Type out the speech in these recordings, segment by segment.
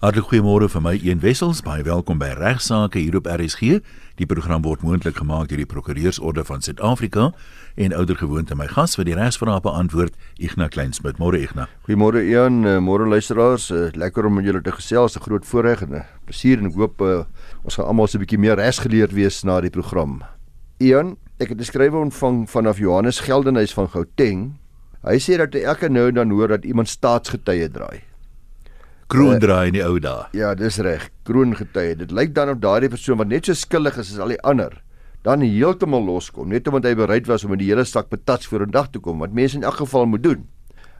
Hartlik goeiemôre vir my een wessels. Baie welkom by Regsake hier op RSG. Die program word moontlik gemaak deur die Prokureursorde van Suid-Afrika en oudergewoonte my gas vir die regsvrae beantwoord Ignas Kleinsmid. Môre Ignas. Goeiemôre Ian, eh, môre luisteraars. Eh, lekker om met julle te gesels. 'n Groot voorreg en 'n plesier en ek hoop uh, ons gaan almal so 'n bietjie meer regsgeleerd wees na die program. Ian, ek het 'n skrywe ontvang vanaf Johannes Geldenhuys van Gauteng. Hy sê dat hy elke nou dan hoor dat iemand staatsgetuie draai kroondraai in die ou dae. Ja, dis reg. Kroongetuie. Dit lyk dan of daardie persoon wat net so skuldig is as al die ander, dan heeltemal loskom net omdat hy bereid was om in die hele stak betats voor 'n dag te kom wat mense in elk geval moet doen.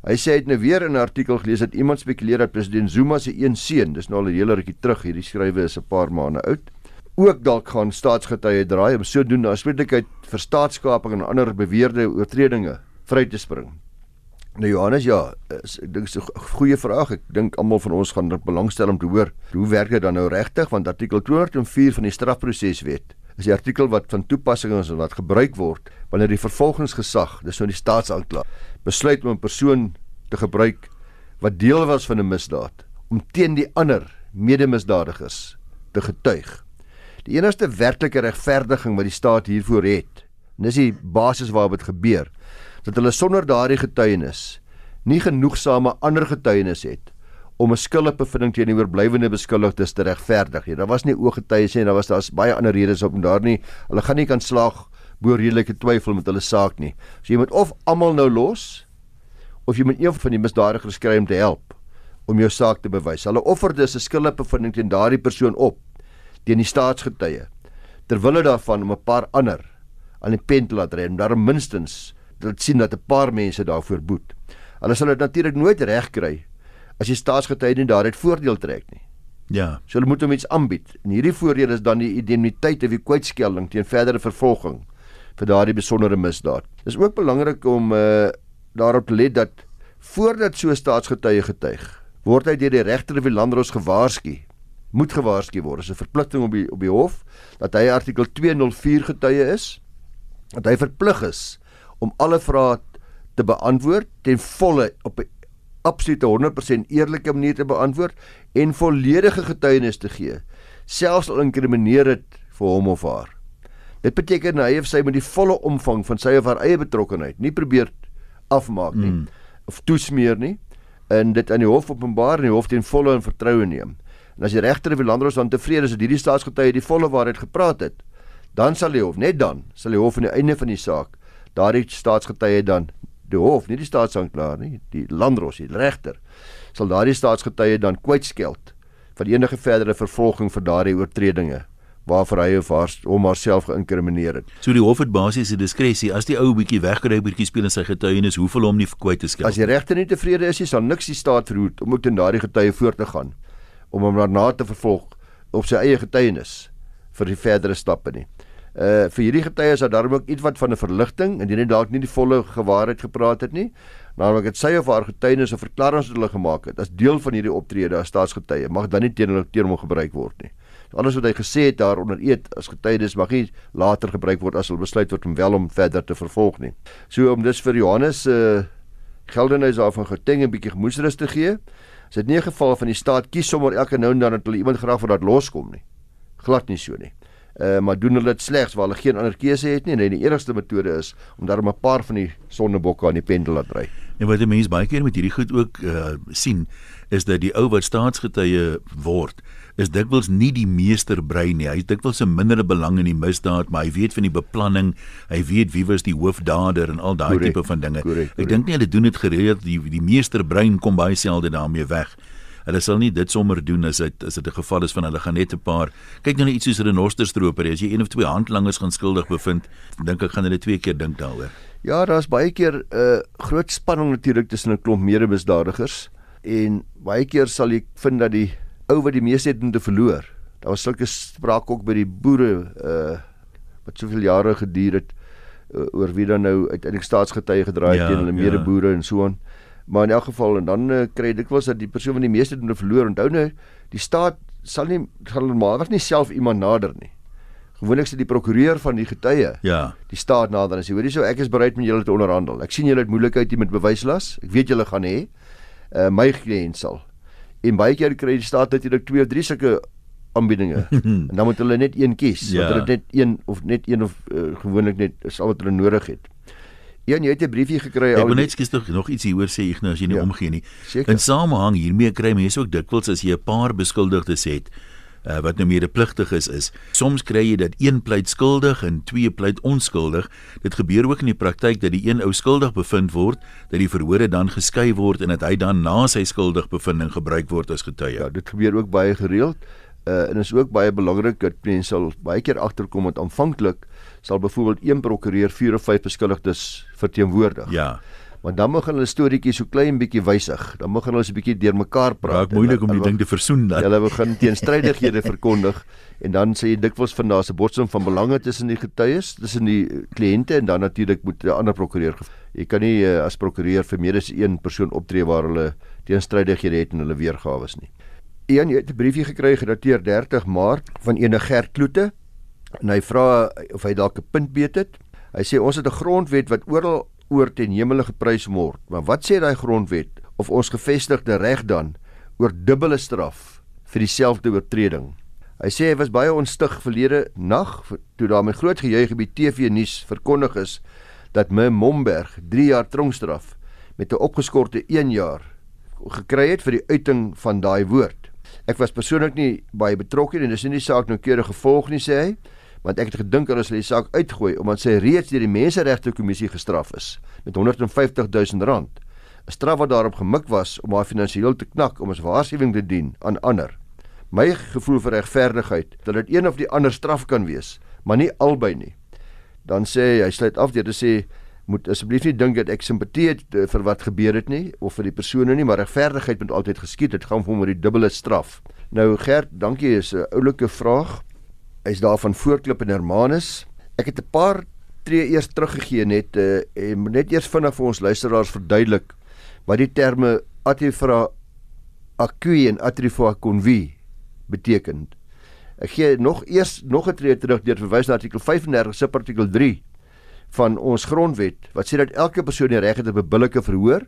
Hy sê hy het nou weer in 'n artikel gelees dat iemand spekuleer dat president Zuma se een seun, dis nou al 'n hele rukkie terug, hierdie skrywe is 'n paar maande oud, ook dalk gaan staatsgetuie draai om sodoende aanspreeklikheid vir staatskaping en ander beweerde oortredinge vry te spring. Nou Johannes, ja, ek dink dis 'n goeie vraag. Ek dink almal van ons gaan dit belangstel om te hoor. Hoe werk dit dan nou regtig? Want artikel 204 van die strafproseswet is die artikel wat van toepassing is en wat gebruik word wanneer die vervolgingsgesag, dis nou die staatsaanklaer, besluit om 'n persoon te gebruik wat deel was van 'n misdaad om teen die ander medemisdadigers te getuig. Die enigste werklike regverdiging wat die staat hiervoor het, en dis die basis waarop dit gebeur, dat hulle sonder daardie getuienis nie genoegsame ander getuienis het om 'n skuldbevinding teenoor blywende beskuldigdes te regverdig nie. Daar was nie ooggetuies nie en daar was daar's baie ander redes om daar nie hulle gaan nie kan slaag bo redelike twyfel met hulle saak nie. So jy moet of almal nou los of jy moet een van die misdadigers kry om te help om jou saak te bewys. Hulle offer dus 'n skuldbevinding teen daardie persoon op teen die staatsgetuie terwyl daarvan om 'n paar ander aan die pen te laat ry en daar minstens dit sien dat 'n paar mense daarvoor boet. Hulle sal dit natuurlik nooit reg kry as die staatsgetuie nie daaruit voordeel trek nie. Ja. So hulle moet hom iets aanbied. En hierdie voordeel is dan die indemniteit of die kwytskelding teen verdere vervolging vir daardie besondere misdaad. Dis ook belangrik om uh daarop te let dat voordat so 'n staatsgetuie getuig, word hy deur die regter of die landros gewaarsku. Moet gewaarsku word. Dis 'n verpligting op die op die hof dat hy artikel 204 getuie is. Dat hy verplig is om alle vrae te beantwoord ten volle op 'n absolute 100% eerlike manier te beantwoord en volledige getuienis te gee, selfs al inkrimineer dit vir hom of haar. Dit beteken hy of sy met die volle omvang van sy of haar eie betrokkeheid nie probeer afmaak nie mm. of toesmeer nie en dit aan die hof openbaar en die hof ten volle in vertroue neem. En as die regter of die landros dan tevrede is dat hierdie staatsgetuie die volle waarheid gepraat het, dan sal die hof net dan sal die hof aan die einde van die saak daardie staatsgetuie dan die hof, nie die staatsanklaer nie, die landros, die regter, sal daardie staatsgetuie dan kwytskeld vir enige verdere vervolging vir daardie oortredinge waarvoor hy of haar hom haarself geïnkrimineer het. So die hof het basies 'n diskresie as die ou bietjie wegkry bietjie speel in sy getuienis, hoeveel hom nie kwyt te skeld. As die regter nie tevrede is, sal niks die staat verhoed om ook teen daardie getuie voort te gaan om hom daarna te vervolg op sy eie getuienis vir die verdere stappe nie uh vir hierdie getuies dat daarom ook ietwat van 'n verligting indien hy dalk nie die volle gewaarheid gepraat het nie naamlik dit sy of haar getuienis of verklaring wat hulle gemaak het as deel van hierdie optrede as staatsgetuie mag dan nie teen hulle teen hom gebruik word nie. Alles wat hy gesê het daar onder eed as getuienis mag nie later gebruik word as hulle besluit word om wel om verder te vervolg nie. So om dis vir Johannes uh geldenhuis af van Gauteng 'n bietjie gemoedsrus te gee is dit nie 'n geval van die staat kies sommer elke nou en dan dat hulle iemand graag vir dat loskom nie. Glad nie so nie uh, maar doen hulle dit slegs waar hulle geen ander keuse het nie en die enigste metode is om daarom 'n paar van die sondebokke aan die pendel laat ry. En wat die mense baie keer met hierdie goed ook uh, sien is dat die ou wat staatsgetuie word is dikwels nie die meesterbrein nie. Hy het dikwels 'n mindere belang in die misdaad, maar hy weet van die beplanning, hy weet wie was die hoofdader en al daai tipe van dinge. Correct, correct. Ek dink nie hulle doen dit gereeld die die meesterbrein kom baie selde daarmee weg hulle sal nie dit sommer doen as dit as dit 'n geval is van hulle gaan net 'n paar kyk nou net iets soos renosterstroper as jy een of twee handlangers gaan skuldig bevind dink ek gaan hulle twee keer dink daaroor ja daar's baie keer 'n uh, groot spanning natuurlik tussen 'n klomp medemisdadigers en baie keer sal jy vind dat die ou wat die meeste het om te verloor daar was sulke sprake ook by die boere uh wat soveel jare geduur het uh, oor wie dan nou uiteindelik staatsgetuie gedraai het ja, teen hulle medeboere ja. en so aan Maar in elk geval en dan uh, kry dit was dat die persoon wat die meeste doen verloor. Onthou nou, die staat sal nie sal normaalweg nie self iemand nader nie. Gewoonlik sit die prokureur van die getuie. Ja. Die staat nader en sê hoorie so ek is bereid met julle te onderhandel. Ek sien julle het moeilikheid hier met bewyslas. Ek weet julle gaan hê uh, my kliënt sal En baie keer kry die staat natuurlik twee of drie sulke aanbiedinge. en dan moet hulle net een kies, Ja. want hulle het net een of net een of uh, gewoonlik net is al wat hulle nodig het. Een jy het 'n briefie gekry Ek wil net skies nog nog iets hieroor sê Ignas, as jy nie Ja, omgee nie. seker. In samehang hiermee kry mense ook dikwels as jy 'n paar beskuldigdes het uh, wat nou medepligtig is is. Soms kry jy dat een pleit skuldig en twee pleit onskuldig. Dit gebeur ook in die praktyk dat die een ou skuldig bevind word, dat die verhore dan geskei word en dat hy dan na sy skuldig bevinding gebruik word as getuie. Ja, dit gebeur ook baie gereeld. Uh en is ook baie belangrik dat mense sal baie keer agterkom dat aanvanklik sal byvoorbeeld een prokureur vier of vyf beskuldigdes verteenwoordig. ja. Maar dan begin hulle storieetjies so klein bietjie wysig. Dan begin hulle so 'n bietjie deurmekaar praat. Raak moeilik om die ding te versoen dan. Hulle begin teenstrydighede verkondig en dan sê jy dikwels van daar's 'n botsing van belange tussen die getuies, tussen die kliënte en dan natuurlik moet 'n ander prokureur. Jy kan nie uh, as prokureur vir meer as een persoon optree waar hulle teenstrydighede het en hulle weergawe is nie. Een het 'n briefie gekry gedateer 30 Maart van ene Gert Kloete en hy vra of hy dalk 'n punt beet het. Hy sê ons het 'n grondwet wat oral oor ten hemele geprys word. Maar wat sê daai grondwet of ons gevestigde reg dan oor dubbele straf vir dieselfde oortreding? Hy sê hy was baie onstig verlede nag toe daar met groot gejuig op die TV nuus verkondig is dat me Momberg 3 jaar tronkstraf met 'n opgeskorte 1 jaar gekry het vir die uiting van daai woord. Ek was persoonlik nie baie betrokke en dis nie die saak noukeurig gevolg nie sê hy, want ek het gedink hulle sal die saak uitgooi omdat sy reeds deur die Menseregte Kommissie gestraf is met 150 000 rand. 'n Straf wat daarop gemik was om haar finansiëel te knak om as waarskuwing te dien aan ander. My gevoel vir regverdigheid dat dit een of die ander straf kan wees, maar nie albei nie. Dan sê hy, hy sluit af deur te sê moet asseblief nie dink dat ek simpatie het eh, vir wat gebeur het nie of vir die persone nie, maar regverdigheid moet altyd geskied. Dit gaan vir hom oor die dubbele straf. Nou Gert, dankie, is 'n oulike vraag. Hy's daar van Voorklip en Hermanus. Ek het 'n paar tree eers teruggegee net uh, en net eers vinnig vir ons luisteraars verduidelik wat die terme atrifra acui en atrifra convi beteken. Ek gee nog eers nog 'n tree terug deur verwys na artikel 35 subartikel 3 van ons grondwet wat sê dat elke persoon die reg het op 'n billike verhoor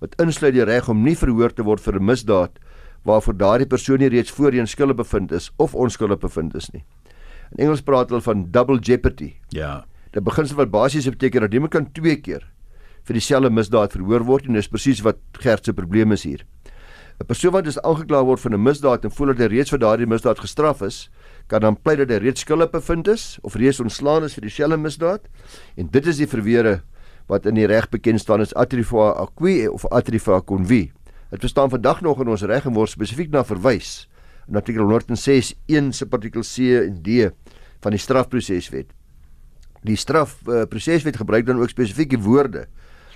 wat insluit die reg om nie verhoor te word vir 'n misdaad waarvoor daardie persoon nie reeds voorheen skuldig bevind is of onskuldig bevind is nie. In Engels praat hulle van double jeopardy. Ja. Dit beginsel wat basies beteken dat iemand kan twee keer vir dieselfde misdaad verhoor word en dis presies wat Gert se probleem is hier. 'n Persoon wat dus aangekla word van 'n misdaad en voel dat hy reeds vir daardie misdaad gestraf is, kan dan pleit dat hy reeds skuldig bevind is of reeds ontslaan is vir dieselfde misdaad. En dit is die verweere wat in die reg bekend staan as atrifa acqui of atrifa convi. Dit bestaan vandag nog in ons reg en word spesifiek na verwys in artikel 106 1 subartikel C en D van die strafproseswet. Die strafproseswet uh, gebruik dan ook spesifiek die woorde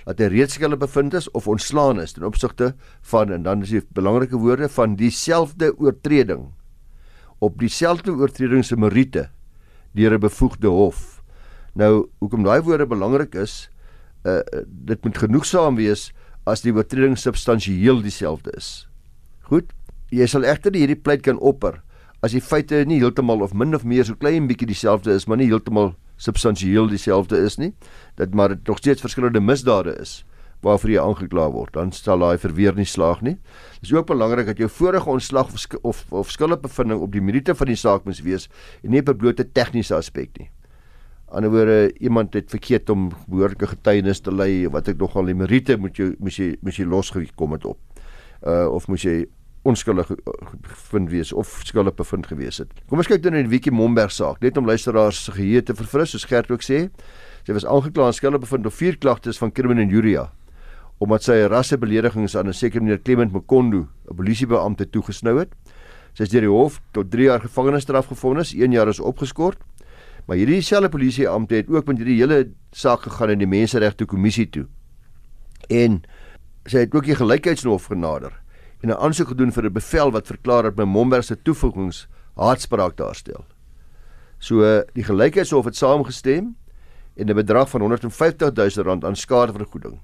dat hy reeds skuldig bevind is of ontslaan is ten opsigte van en dan is die belangrike woorde van dieselfde oortreding op dieselfde oortreding se meriete deur 'n bevoegde hof. Nou, hoekom daai woorde belangrik is, uh dit moet genoegsaam wees as die oortreding substansieel dieselfde is. Goed? Jy sal egter hierdie pleit kan opper as die feite nie heeltemal of min of meer so klein bietjie dieselfde is, maar nie heeltemal substansieel dieselfde is nie, dat maar dit nog steeds verskillende misdade is waarvoor jy aangekla word, dan sal daai verweer nie slaag nie. Dit is ook belangrik dat jou vorige ontslag of of, of skuldigbevinding op die meriete van die saak moet wees en nie 'n blote tegniese aspek nie. Ander wyse iemand het verkeerd om behoorlike getuienis te lê wat ek nogal die meriete moet jy moet jy moet jy losgekom het op. Uh of moet jy onskuldig gevind wees of skuldig bevind gewees het. Kom ons kyk dan na die Wiki Momberg saak, net om luisteraars se geheue te verfris, soos Gert ook sê. Sy was aangekla en skuldig bevind op vier klagtes van kriminele injuria omdat sy rassebeledigings aan 'n sekere meneer Clement Mkondo, 'n polisiebeampte toegesnou het. Sy is deur die hof tot 3 jaar gevangenisstraf gevonnis, 1 jaar is opgeskort. Maar hierdie selfde polisiebeampte het ook met hierdie hele saak gegaan in die Menseregte Kommissie toe. En sy het ook die Gelykheidshof genader en 'n aansoek gedoen vir 'n bevel wat verklaar dat Momberg se toevoegings haatspraak daarstel. So die Gelykheidshof het saamgestem en 'n bedrag van 150 000 rand aan skadevergoeding.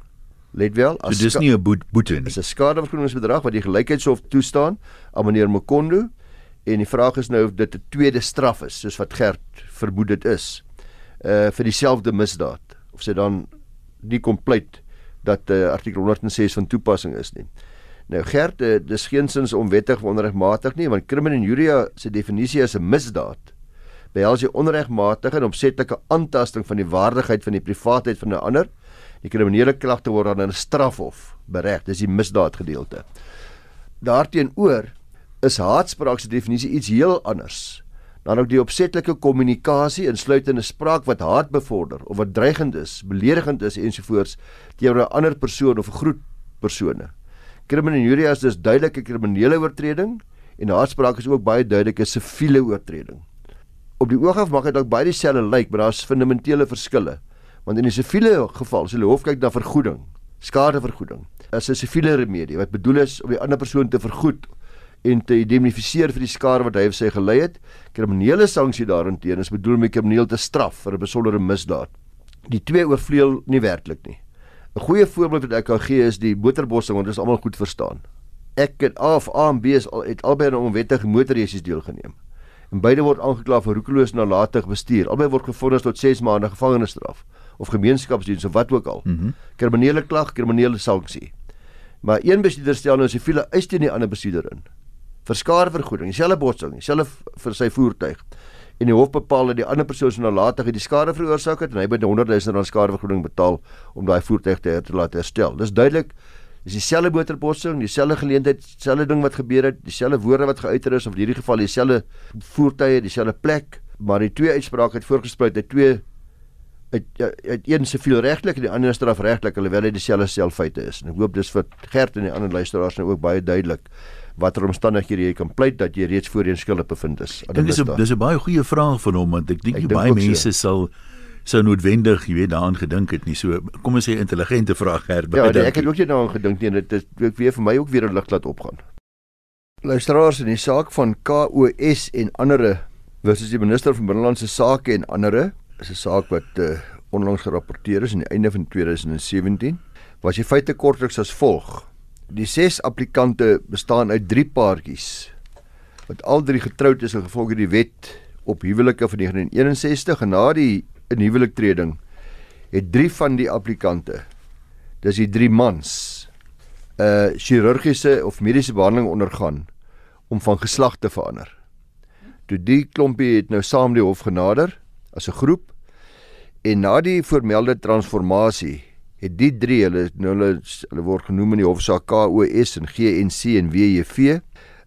Let wel, So dis nie 'n boet, boete nie. is 'n skadevergoedingsbedrag wat die Gelykheidshof toestaan aan meneer Mokondo en die vraag is nou of dit 'n tweede straf is soos wat Gert vermoed dit is uh vir dieselfde misdaad of sy dan nie kom pleit dat uh, artikel 106 van toepassing is nie. Nou Gert, uh, dis geensins onwettig of onregmatig nie, want crimen injuria se definisie is 'n misdaad. Behels jy onregmatige en opsetlike aantasting van die waardigheid van die privaatheid van 'n ander. Die kriminele klagte word dan in 'n strafhof bereg. Dis die misdaad gedeelte. Daarteenoor is haatspraak se definisie iets heel anders. Dan ook die opsetlike kommunikasie insluitende spraak wat haat bevorder of wat dreigend is, beledigend is ensovoorts teenoor 'n ander persoon of 'n groep persone. Kriminele injuria is dus duidelike kriminele oortreding en haatspraak is ook baie duidelike siviele oortreding. Op die oog af mag dit dalk baie dieselfde lyk, maar daar's fundamentele verskille. Want in die siviele geval, as jy hof kyk na vergoeding, skadevergoeding, is 'n siviele remedie wat bedoel is om die ander persoon te vergoed en te indemnifiseer vir die skade wat hy of sy gelei het. Kriminele sanksie daarteenoor is bedoel om die krimineel te straf vir 'n besondere misdaad. Die twee oorvleuel nie werklik nie. 'n Goeie voorbeeld wat ek kan gee is die motorbossing want dit is almal goed verstaan. Ek en A of A en B is al het albei aan onwettige motorresies deelgeneem. En beide word aangekla vir roekeloos nalatig bestuur. Albei word gefonnis tot 6 maande gevangenisstraf of gemeenskapsdiens of wat ook al. Mm -hmm. Kriminele klag, kriminele sanksie. Maar een bestuurder stel nou siviele eis teen die ander bestuurder in vir skadevergoeding, dieselfde botsing, dieselfde vir sy voertuig. En die hof bepaal dat die ander persoon se nalatigheid die skade veroorsaak het en hy moet 100 000 rand skadevergoeding betaal om daai voertuig te, te laat herstel. Dis duidelik dis dieselfde motorbotsing, dieselfde geleentheid, dieselfde ding wat gebeur het, dieselfde woorde wat geuiter is of in hierdie geval dieselfde voertuie, dieselfde plek, maar die twee uitsprake het voorgespruit uit twee uit uit een siviel regtelik en die ander strafregtelik alhoewel dit dieselfde selfeite is. En ek hoop dis vir Gert en die ander luisteraars nou ook baie duidelik watter omstandighede jy kan pleit dat jy reeds voorheen skuldig bevind is. Dit is 'n dis 'n baie goeie vraag van hom want ek dink jy baie mense so. sal sou noodwendig, jy weet, daaraan gedink het nie. So kom ons sê intelligente vraag her. Ja, nee, ek het ook nie daaraan gedink nie. Dit is ook weer vir my ook weer 'n lig laat opgaan. Luisteraars in die saak van KOS en ander versus die minister van binnelandse sake en ander is 'n saak wat uh, onlangs gerapporteer is aan die einde van 2017. Was die feite kortliks as volg: Die ses applikante bestaan uit drie paartjies wat al drie getroud is gevolg die wet op huwelike van 1961 en na die in huweliktreding het drie van die applikante dis die drie mans 'n uh, chirurgiese of mediese behandeling ondergaan om van geslag te verander. Toe die klompie het nou saam die hof genader as 'n groep en na die voormelde transformasie het die drie hulle nou hulle hulle word genoem in die hofsaak KOS en GNC en WJV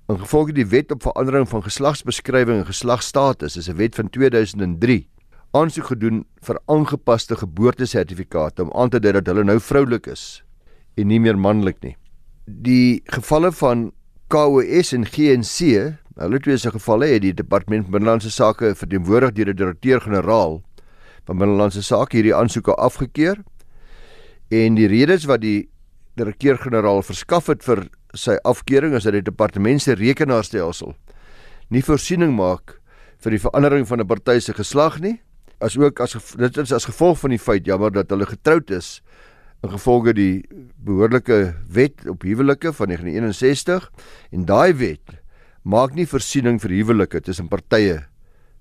in gevolg die wet op verandering van geslagsbeskrywing en geslagstatus is 'n wet van 2003 aansoek gedoen vir aangepaste geboortesertifikate om aan te dui dat hulle nou vroulik is en nie meer manlik nie. Die gevalle van KOS en GNC, hulle twee se gevalle het die departement van binnelandse sake verteenwoordig deur die direkteur-generaal van binnelandse sake hierdie aansoeke afgekeur En die redes wat die direkteur-generaal verskaf het vir sy afkeuring is dat die departement se rekenaarstelsel nie voorsiening maak vir die verandering van 'n party se geslag nie, asook as dit is as gevolg van die feit jammer dat hulle getroud is in gevolge die behoorlike wet op huwelike van 1961 en daai wet maak nie voorsiening vir huwelike tussen partye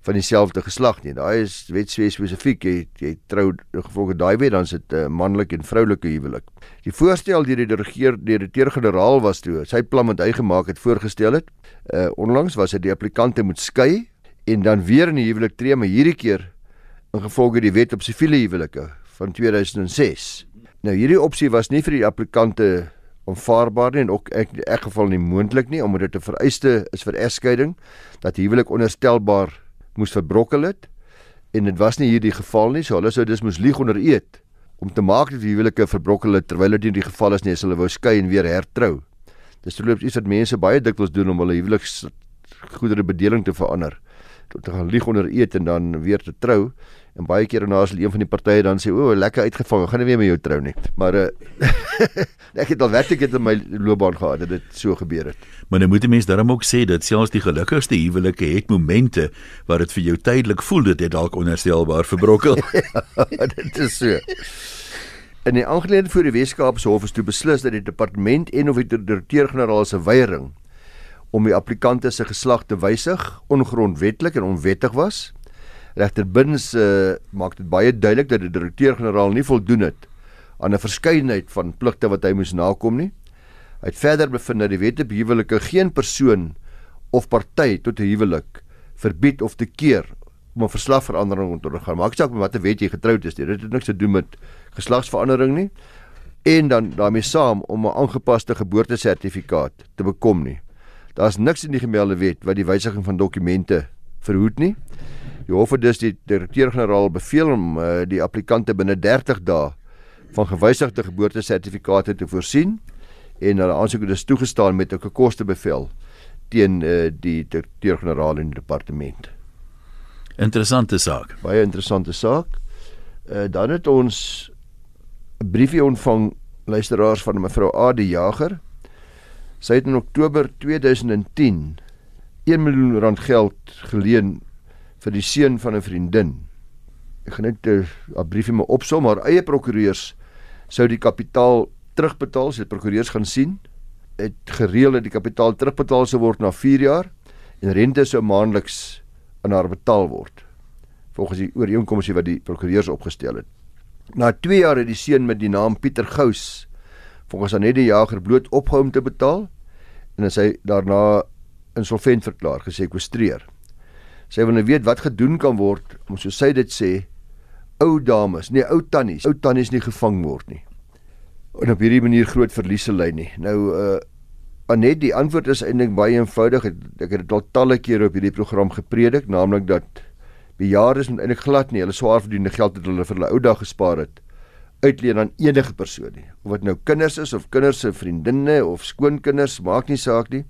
van dieselfde geslag nie. Daai is wet spesifiek. Jy jy trou gevolge daai wet dan sit 'n uh, eh, manlike en vroulike huwelik. Die voorstel deur die regeer deur die teer-generaal was toe sy plan wat hy gemaak het voorgestel het. Uh onlangs was dit die applikante moet skei en dan weer in die huwelik tree, maar hierdie keer in gevolge die wet op siviele huwelike van 2006. Nou hierdie opsie was nie vir die applikante onvaarbaar nie en ook ek in geval nie moontlik nie omdat dit 'n vereiste is vir egskeiding dat huwelik onderstelbaar moes verbrokkel het en dit was nie hierdie geval nie, so hulle sou dis moes lieg onder eed om te maak dat die huwelike verbrokkel het terwyl dit nie die geval is nie, as hulle wou skei en weer hertrou. Dis verloop iets wat mense baie dikwels doen om hulle huweliks goedere bedeling te verander. Tot te gaan lieg onder eed en dan weer te trou en baie keer daarna sal een van die partye dan sê o, lekker uitgevang, gaan nie weer met jou trou nie. Maar uh, ek het al werklik het in my loopbaan gehad dat dit so gebeur het. Maar nou moet 'n mens daarom ook sê dat selfs die gelukkigste huwelike het momente waar dit vir jou tydelik voel dit het dalk onherstelbaar verbrokkel. ja, dit is so. In die aangeleentheid voor die Weskaapse Hof is toe beslis dat die departement en of die direkteur-generaal se weiering om die applikante se geslag te wysig ongrondwettig en onwettig was regter Bins uh, maak dit baie duidelik dat die direkteur-generaal nie voldoen het aan 'n verskeidenheid van pligte wat hy moes nakom nie. Hy het verder bevind dat die wet op huwelike geen persoon of party tot 'n huwelik verbied of te keer om 'n verslagverandering te ondergaan. Maak saak met watter wet jy getroud is, dit het niks te doen met geslagsverandering nie. En dan daarmee saam om 'n aangepaste geboortesertifikaat te bekom nie. Daar's niks in die gemelde wet wat die wysiging van dokumente verhoed nie. Die hof het dus die direkteur-generaal beveel om uh, die applikante binne 30 dae van gewysigde geboortesertifikate te voorsien en hulle aansoek het dus toegestaan met 'n kostebevel teen uh, die direkteur-generaal in die departement. Interessante saak. Baie interessante saak. Uh, dan het ons 'n briefie ontvang luisteraars van mevrou A die Jager. Sy het in Oktober 2010 1 miljoen rand geld geleen vir die seun van 'n vriendin. Ek gaan net 'n uh, briefie me opsom, maar eie prokureurs sou die kapitaal terugbetaal, sy prokureurs gaan sien het gereël dat die kapitaal terugbetaal sou word na 4 jaar en rente sou maandeliks aan haar betaal word volgens die ooreenkomste wat die prokureurs opgestel het. Na 2 jaar het die seun met die naam Pieter Gous volgens aan net die jager bloot opgehou om te betaal en hy daarna insolvent verklaar, gesekwestreer. Sy wil nou weet wat gedoen kan word om so sy dit sê ou dames, nee ou tannies, ou tannies nie gevang word nie en op hierdie manier groot verliese ly nie. Nou uh Anet, die antwoord is eintlik baie eenvoudig. Ek het dit al talle kere op hierdie program gepredik, naamlik dat bejaardes moet eintlik glad nie hulle swaar verdiende geld wat hulle vir hulle ou dag gespaar het uitleen aan enige persoon nie. Of dit nou kinders is of kinders se vriendinne of skoonkinders, maak nie saak nie.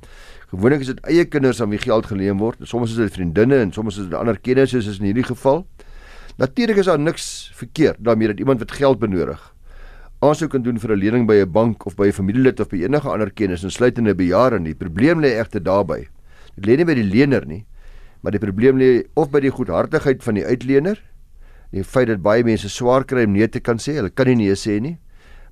Gewoonlik is dit eie kinders aan wie geld geleen word. Soms is dit vriendinne en soms is dit ander kenners soos in hierdie geval. Natuurlik is daar niks verkeerd daarmee dat iemand wat geld benodig aansoek kan doen vir 'n lening by 'n bank of by 'n familielid of by enige ander kennis insluitende bejaarde nie. Die probleem lê egter daarby. Dit lê nie by die lener nie, maar die probleem lê of by die goedhartigheid van die uitlener. Die feit dat baie mense swaar kry om nee te kan sê, hulle kan nie nee sê nie.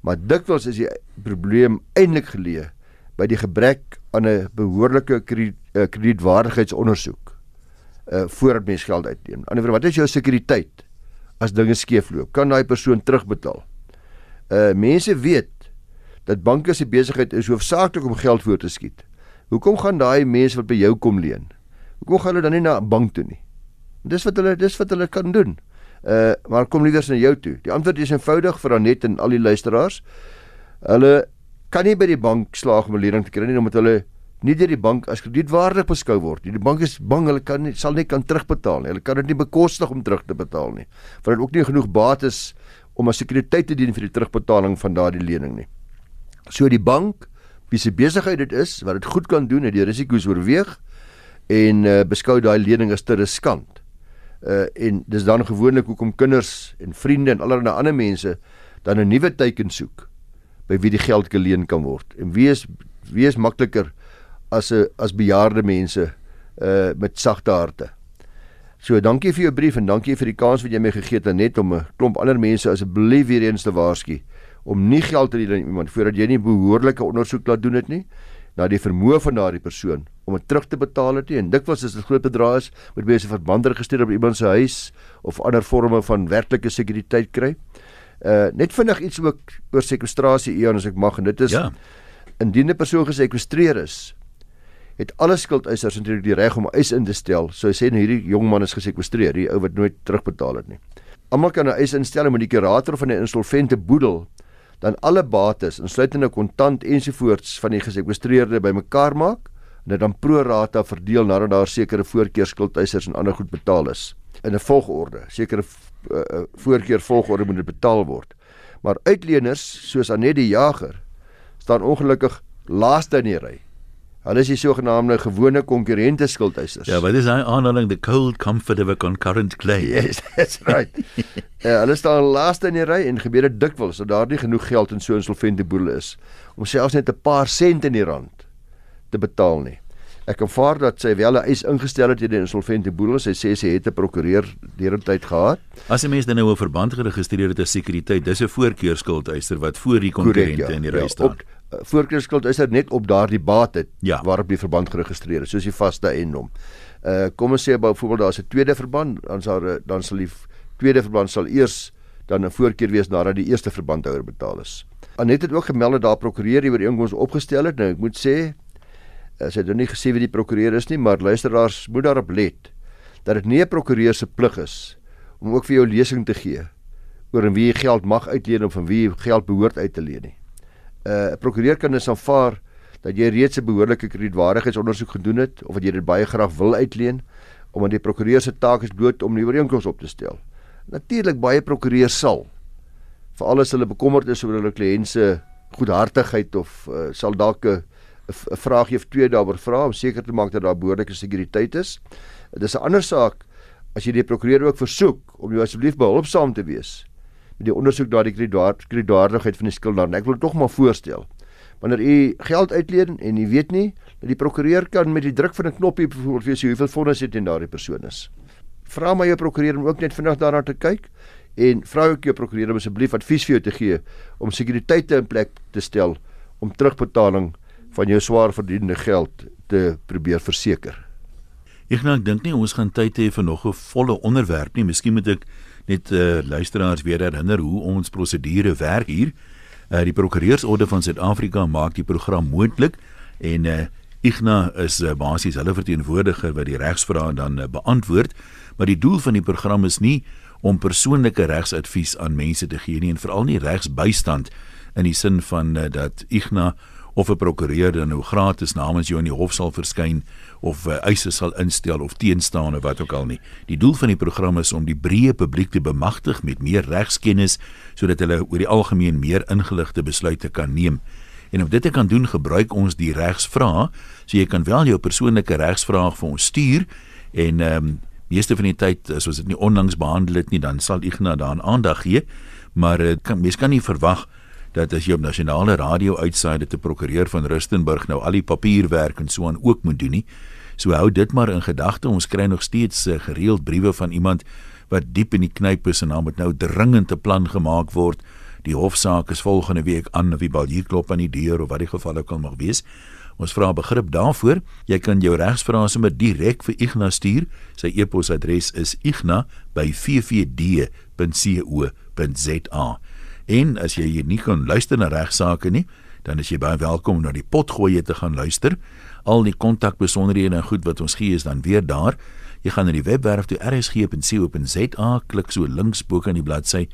Maar dikwels is die probleem eintlik geleë by die gebrek aan 'n behoorlike eh, kredietwaardigheidsondersoek uh voordat mens geld uitleen. Aan die ander wat is jou sekuriteit as dinge skeefloop? Kan daai persoon terugbetaal? uh mense weet dat banke se besigheid is hoofsaaklik om geld voor te skiet. Hoekom gaan daai mense wat by jou kom leen? Hoekom gaan hulle dan nie na 'n bank toe nie? Dis wat hulle dis wat hulle kan doen. Uh maar kom liewer na jou toe. Die antwoord is eenvoudig vir Anet en al die luisteraars. Hulle kan nie by die bank slaag om 'n lening te kry nie omdat hulle nie deur die bank as kredietwaardig beskou word. Die bank is bang hulle kan nie sal nie kan terugbetaal nie. Hulle kan dit nie bekostig om terug te betaal nie. Want dit ook nie genoeg bates om as sekuriteit te dien vir die terugbetaling van daardie lening nie. So die bank, wie se besigheid dit is, wat dit goed kan doen en die risiko's oorweeg en uh, beskou daai lening as te riskant. Uh en dis dan gewoonlik hoekom kinders en vriende en allerlei ander mense dan 'n nuwe teiken soek by wie die geld geleen kan word. En wie is wie is makliker as 'n as bejaarde mense uh met sagte harte. So dankie vir jou brief en dankie vir die kans wat jy my gegee het net om 'n klomp ander mense asseblief weer eens te waarsku om nie geld te leen aan iemand voordat jy nie behoorlike ondersoek laat doen het nie na die vermoë van daardie persoon om dit terug te betaal het nie en dikwels as dit groot bedrae is moet mense verband registreer op iemand se huis of ander vorme van werklike sekuriteit kry. Uh net vinnig iets ook oor sekwestrasie Ian as ek mag en dit is ja. indien 'n persoon gesekwestreer is het alle skuldeisers natuurlik die reg om eis in te stel. So hy sê nou hierdie jong man is gesekwestreer, die ou wat nooit terugbetaal het nie. Almal kan 'n eis instel met die kurator van die insolvente boedel dan alle bates, insluitende kontant ensovoorts van die gesekwestreerde bymekaar maak en dit dan pro rata verdeel nadat daar sekere voorkeurskuldeisers en ander goed betaal is in 'n volgorde. Sekere uh, voorkeur volgorde moet dit betaal word. Maar uitleners soos Anet die Jager staan ongelukkig laaste in die ry Hulle is die sogenaamde gewone konkurrente skuldeisers. Ja, wat is daai aanhaling the cold comfort of a concurrent claim? Yes, that's right. Ja, hulle staan laaste in die ry en gebeur dit dikwels dat daar nie genoeg geld in so 'n insolvente boedel is om selfs net 'n paar sent in die rand te betaal nie. Ek aanvaar dat sy wel 'n eis ingestel het teen die insolvente boedel. Sy sê sy het 'n prokureur deurentyd gehad. As 'n mens dan nou 'n verband geregistreer het as sekuriteit, dis 'n voorkeurskuldeiser wat voor die konkurrente ja, in die ry ja, staan. Op, voorkeurskuld is dit net op daardie bate ja. waarop die verband geregistreer is, soos die vaste eiendom. Uh kom ons sê byvoorbeeld daar's 'n tweede verband, dan sal dan sal die tweede verband sal eers dan 'n voorkeur wees nadat die eerste verbandhouer betaal is. Anet het ook gemeld dat daar prokureur die ooreenkoms opgestel het. Nou ek moet sê as jy nou nie gesê wie die prokureur is nie, maar luisteraars moet daarop let dat dit nie 'n prokureur se plig is om ook vir jou lesing te gee oor en wie jy geld mag uitleen of van wie jy geld behoort uit te leen nie. Uh, 'n Prokureur kan dus aanvaar dat jy reeds 'n behoorlike kredietwaardigheidsondersoek gedoen het of dat jy dit baie graag wil uitleen omdat die prokureur se taak is bloot om die ooreenkoms op te stel. Natuurlik baie prokureurs sal veral as hulle bekommerd is oor hulle kliënt se goedhartigheid of uh, sal dalk 'n vraagie of twee daaroor vra om seker te maak dat daar behoorlike sekuriteit is. Dit is 'n ander saak as jy die prokureur ook versoek om jou asseblief behulpsaam te wees met die ondersoek na die kredietwaardigheid van die skuldenaar. Ek wil tog maar voorstel. Wanneer u geld uitleen en u weet nie dat die prokureur kan met die druk van 'n knoppie byvoorbeeld vir sê hoeveel fondse het in daardie persoon is. Vra my jou prokureur om ook net vinnig daarna te kyk en vra ook jou prokureur om asseblief advies vir jou te gee om sekuriteite in plek te stel om terugbetaling van jou swaar verdiende geld te probeer verseker. Ek nou dink nie ons gaan tyd hê vir nog 'n volle onderwerp nie. Miskien moet ek net uh, luisteraars weer herinner hoe ons prosedure werk hier. Uh, die Prokureursorde van Suid-Afrika maak die program moontlik en uh, Igna is uh, basies hulle verteenwoordiger wat die regsvrae dan uh, beantwoord, maar die doel van die program is nie om persoonlike regsadvies aan mense te gee nie en veral nie regsbystand in die sin van uh, dat Igna of 'n prokureur dan nou gratis namens jou in die hof sal verskyn of uh, eise sal instel of teenstaan of wat ook al nie. Die doel van die program is om die breë publiek te bemagtig met meer regskennis sodat hulle oor die algemeen meer ingeligte besluite kan neem. En om dit te kan doen, gebruik ons die regsvrae. So jy kan wel jou persoonlike regsvraag vir ons stuur en ehm um, meeste van die tyd as ons dit nie onlangs behandel het nie, dan sal Ignas daaraan aandag gee, maar uh, kan, mens kan nie verwag dat as jy op nasionale radio uitsaai dat 'n prokureur van Rustenburg nou al die papierwerk en so aan ook moet doen nie. So hou dit maar in gedagte. Ons kry nog steeds uh, gereeld briewe van iemand wat diep in die knyp is en dan moet nou dringend 'n plan gemaak word. Die hofsaak is volgende week aan of die bal hier klop aan die deur of wat die geval ook al mag wees. Ons vra begrip daarvoor. Jy kan jou regsvrae sommer direk vir Ignas stuur. Sy e-posadres is igna@ffd.co.za. En as jy hier nie kan luister na regsaake nie, dan is jy baie welkom om na die potgoeie te gaan luister. Al die kontakbesonderhede en goed wat ons gee is dan weer daar. Jy gaan na die webwerf toe rsg.co.za, klik so links bo kan die bladsy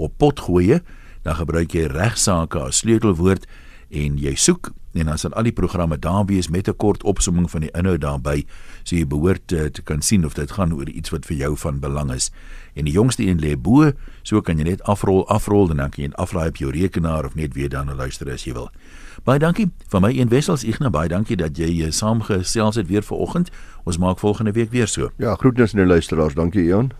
op potgoeie, dan gebruik jy regsaake as sleutelwoord en jy soek en dan sal al die programme daar wees met 'n kort opsomming van die inhoud daarbey so jy behoort te, te kan sien of dit gaan oor iets wat vir jou van belang is. En die jongste een lê bo so kan jy net afrol afrol en dan kan jy aflaai op jou rekenaar of net weer dan luister as jy wil. Baie dankie van my een wessels Ignas baie dankie dat jy uh, saamgesels het weer vanoggend. Ons maak volgende week weer so. Ja groetnis aan die luisteraars. Dankie Jan